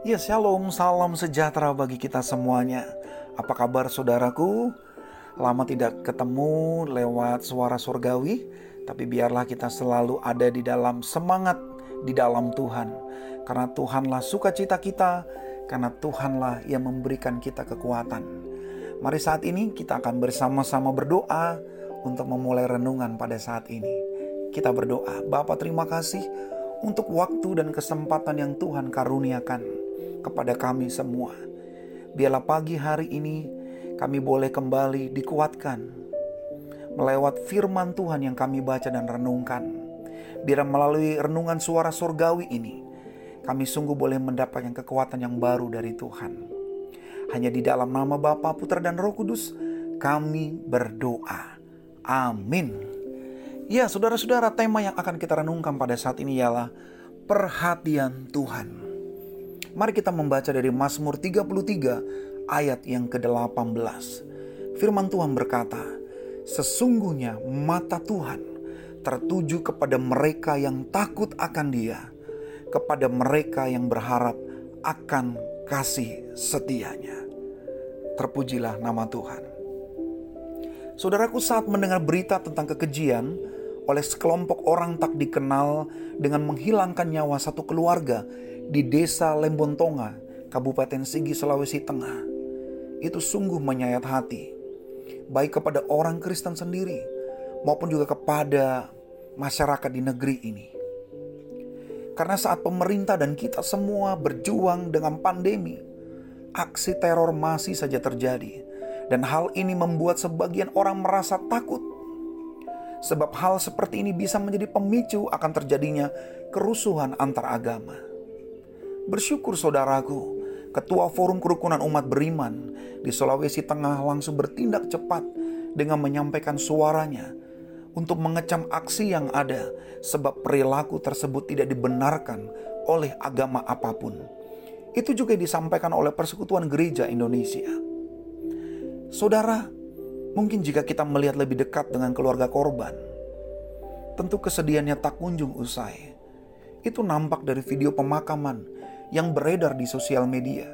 Ya shalom, salam sejahtera bagi kita semuanya. Apa kabar saudaraku? Lama tidak ketemu lewat suara surgawi, tapi biarlah kita selalu ada di dalam semangat di dalam Tuhan. Karena Tuhanlah sukacita kita, karena Tuhanlah yang memberikan kita kekuatan. Mari saat ini kita akan bersama-sama berdoa untuk memulai renungan pada saat ini. Kita berdoa, Bapak terima kasih untuk waktu dan kesempatan yang Tuhan karuniakan kepada kami semua. Biarlah pagi hari ini kami boleh kembali dikuatkan melewat firman Tuhan yang kami baca dan renungkan. Biar melalui renungan suara surgawi ini, kami sungguh boleh mendapatkan kekuatan yang baru dari Tuhan. Hanya di dalam nama Bapa, Putra, dan Roh Kudus, kami berdoa. Amin. Ya, saudara-saudara, tema yang akan kita renungkan pada saat ini ialah perhatian Tuhan. Mari kita membaca dari Mazmur 33 ayat yang ke-18. Firman Tuhan berkata, Sesungguhnya mata Tuhan tertuju kepada mereka yang takut akan dia, kepada mereka yang berharap akan kasih setianya. Terpujilah nama Tuhan. Saudaraku saat mendengar berita tentang kekejian oleh sekelompok orang tak dikenal dengan menghilangkan nyawa satu keluarga di desa Lembontonga, Kabupaten Sigi, Sulawesi Tengah, itu sungguh menyayat hati, baik kepada orang Kristen sendiri maupun juga kepada masyarakat di negeri ini. Karena saat pemerintah dan kita semua berjuang dengan pandemi, aksi teror masih saja terjadi, dan hal ini membuat sebagian orang merasa takut. Sebab hal seperti ini bisa menjadi pemicu akan terjadinya kerusuhan antar agama. Bersyukur saudaraku, Ketua Forum Kerukunan Umat Beriman di Sulawesi Tengah langsung bertindak cepat dengan menyampaikan suaranya untuk mengecam aksi yang ada sebab perilaku tersebut tidak dibenarkan oleh agama apa pun. Itu juga disampaikan oleh Persekutuan Gereja Indonesia. Saudara, mungkin jika kita melihat lebih dekat dengan keluarga korban, tentu kesedihannya tak kunjung usai. Itu nampak dari video pemakaman yang beredar di sosial media.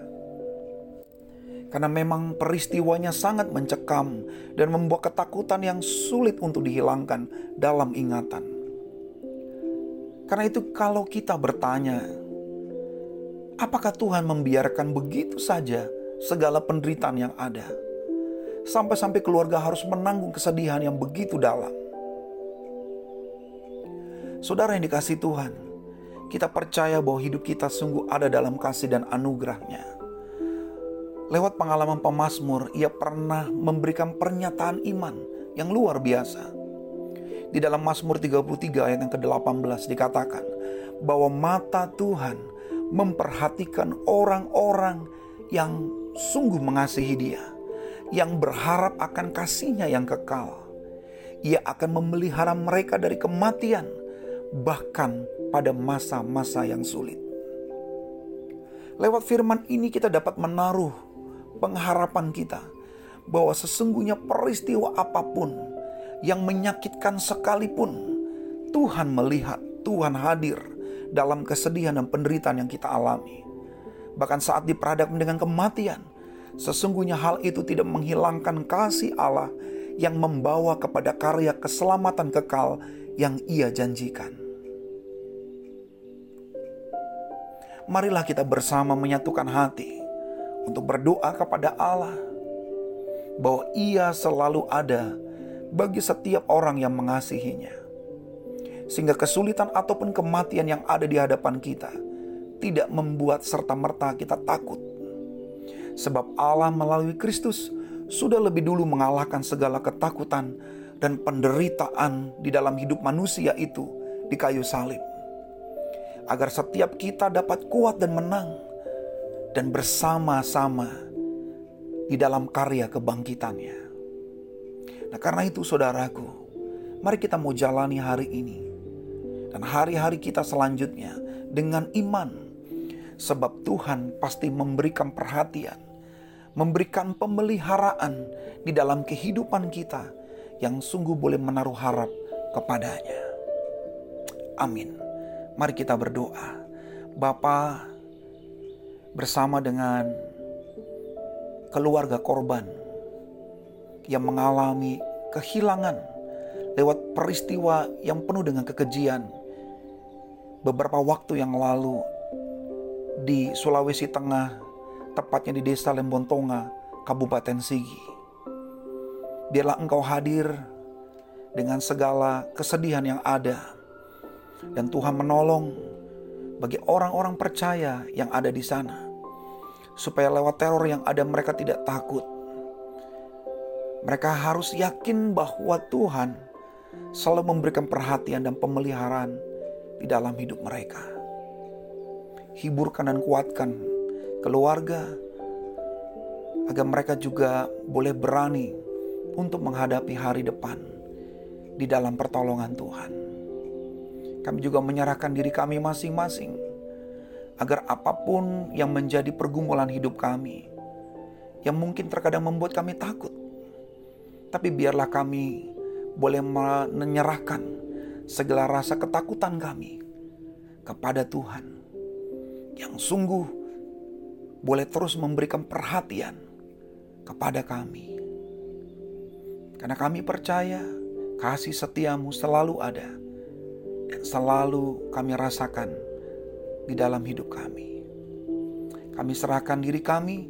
Karena memang peristiwanya sangat mencekam dan membuat ketakutan yang sulit untuk dihilangkan dalam ingatan. Karena itu kalau kita bertanya, apakah Tuhan membiarkan begitu saja segala penderitaan yang ada? Sampai-sampai keluarga harus menanggung kesedihan yang begitu dalam. Saudara yang dikasih Tuhan, kita percaya bahwa hidup kita sungguh ada dalam kasih dan anugerahnya. Lewat pengalaman pemazmur, ia pernah memberikan pernyataan iman yang luar biasa. Di dalam Mazmur 33 ayat yang ke-18 dikatakan bahwa mata Tuhan memperhatikan orang-orang yang sungguh mengasihi dia, yang berharap akan kasihnya yang kekal. Ia akan memelihara mereka dari kematian, bahkan pada masa-masa yang sulit. Lewat firman ini kita dapat menaruh pengharapan kita bahwa sesungguhnya peristiwa apa pun yang menyakitkan sekalipun Tuhan melihat, Tuhan hadir dalam kesedihan dan penderitaan yang kita alami. Bahkan saat diperhadapkan dengan kematian, sesungguhnya hal itu tidak menghilangkan kasih Allah yang membawa kepada karya keselamatan kekal yang ia janjikan. Marilah kita bersama menyatukan hati untuk berdoa kepada Allah bahwa Ia selalu ada bagi setiap orang yang mengasihinya. Sehingga kesulitan ataupun kematian yang ada di hadapan kita tidak membuat serta-merta kita takut. Sebab Allah melalui Kristus sudah lebih dulu mengalahkan segala ketakutan dan penderitaan di dalam hidup manusia itu di kayu salib agar setiap kita dapat kuat dan menang dan bersama-sama di dalam karya kebangkitannya. Nah, karena itu saudaraku, mari kita mau jalani hari ini dan hari-hari kita selanjutnya dengan iman. Sebab Tuhan pasti memberikan perhatian, memberikan pemeliharaan di dalam kehidupan kita yang sungguh boleh menaruh harap kepadanya. Amin. Mari kita berdoa. Bapa, bersama dengan keluarga korban yang mengalami kehilangan lewat peristiwa yang penuh dengan kekejian. Beberapa waktu yang lalu di Sulawesi Tengah, tepatnya di Desa Lembontonga, Kabupaten Sigi. Biarlah Engkau hadir dengan segala kesedihan yang ada. Dan Tuhan menolong bagi orang-orang percaya yang ada di sana. Supaya lewat teror yang ada mereka tidak takut. Mereka harus yakin bahwa Tuhan selalu memberikan perhatian dan pemeliharaan di dalam hidup mereka. Hiburkan dan kuatkan keluarga agar mereka juga boleh berani untuk menghadapi hari depan di dalam pertolongan Tuhan. Kami juga menyerahkan diri kami masing-masing agar apa pun yang menjadi pergumulan hidup kami yang mungkin terkadang membuat kami takut. Tapi biarlah kami boleh menyerahkan segala rasa ketakutan kami kepada Tuhan yang sungguh boleh terus memberikan perhatian kepada kami. Karena kami percaya kasih setiamu selalu ada selalu kami rasakan di dalam hidup kami. Kami serahkan diri kami,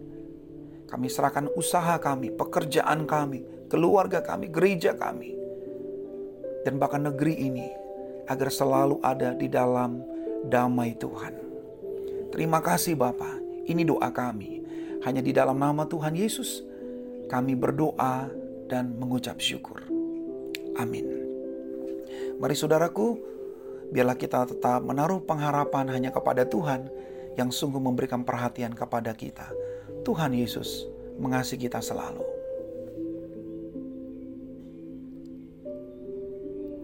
kami serahkan usaha kami, pekerjaan kami, keluarga kami, gereja kami, dan bahkan negeri ini agar selalu ada di dalam damai Tuhan. Terima kasih Bapa. Ini doa kami. Hanya di dalam nama Tuhan Yesus kami berdoa dan mengucap syukur. Amin. Mari saudaraku, biarlah kita tetap menaruh pengharapan hanya kepada Tuhan yang sungguh memberikan perhatian kepada kita. Tuhan Yesus mengasihi kita selalu.